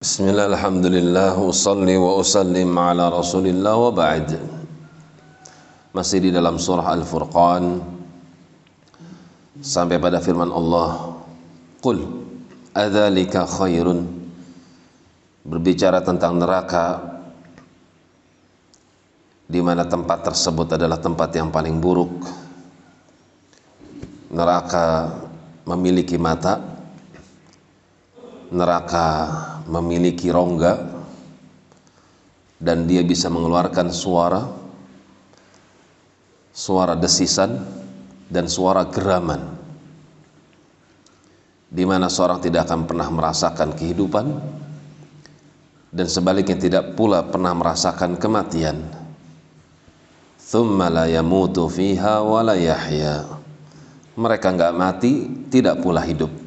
Bismillah, alhamdulillah, usalli wa usallim ala rasulillah wa ba'd. Masih di dalam surah Al-Furqan. Sampai pada firman Allah. Qul, adhalika khairun? Berbicara tentang neraka di mana tempat tersebut adalah tempat yang paling buruk. Neraka memiliki mata. Neraka memiliki rongga dan dia bisa mengeluarkan suara suara desisan dan suara geraman. Di mana seorang tidak akan pernah merasakan kehidupan dan sebaliknya tidak pula pernah merasakan kematian. Thumma la yamutu fiha wa la mereka enggak mati tidak pula hidup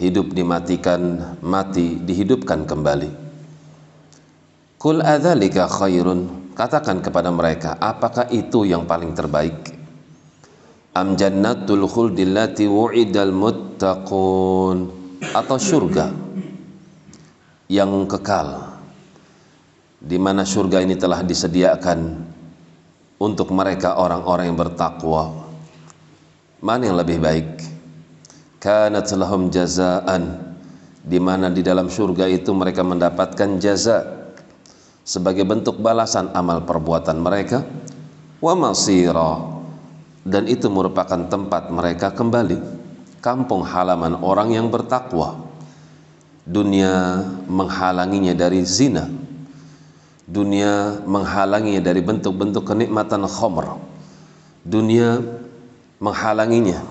hidup dimatikan, mati dihidupkan kembali. Kul adzalika khairun. Katakan kepada mereka, apakah itu yang paling terbaik? Am jannatul khuldil lati wu'idal muttaqun atau surga yang kekal di mana surga ini telah disediakan untuk mereka orang-orang yang bertakwa. Mana yang lebih baik? Kanat lahum jazaan. Di mana di dalam surga itu mereka mendapatkan jaza sebagai bentuk balasan amal perbuatan mereka. Wa masira. Dan itu merupakan tempat mereka kembali. Kampung halaman orang yang bertakwa. Dunia menghalanginya dari zina. Dunia menghalanginya dari bentuk-bentuk kenikmatan khamr. Dunia menghalanginya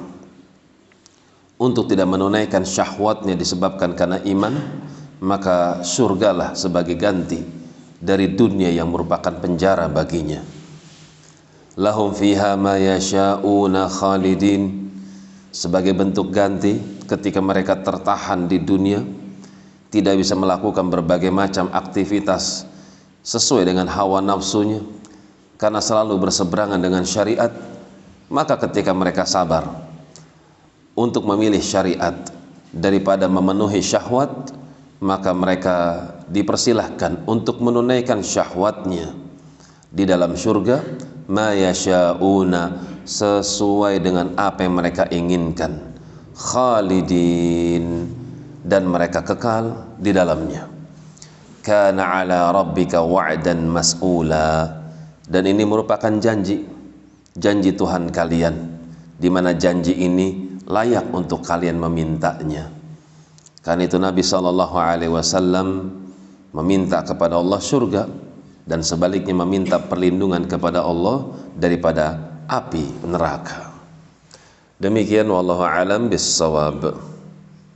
untuk tidak menunaikan syahwatnya disebabkan karena iman maka surgalah sebagai ganti dari dunia yang merupakan penjara baginya. Lahum fiha ma yasha'una khalidin. Sebagai bentuk ganti ketika mereka tertahan di dunia tidak bisa melakukan berbagai macam aktivitas sesuai dengan hawa nafsunya karena selalu berseberangan dengan syariat maka ketika mereka sabar untuk memilih syariat daripada memenuhi syahwat maka mereka dipersilahkan untuk menunaikan syahwatnya di dalam syurga. Ma yasha'una sesuai dengan apa yang mereka inginkan. Khalidin dan mereka kekal di dalamnya. Kana ala rabbika wa'dan mas'ula. Dan ini merupakan janji janji Tuhan kalian. Di mana janji ini layak untuk kalian memintanya. Karena itu Nabi Shallallahu Alaihi Wasallam meminta kepada Allah surga dan sebaliknya meminta perlindungan kepada Allah daripada api neraka. Demikian wallahu alam bisawab.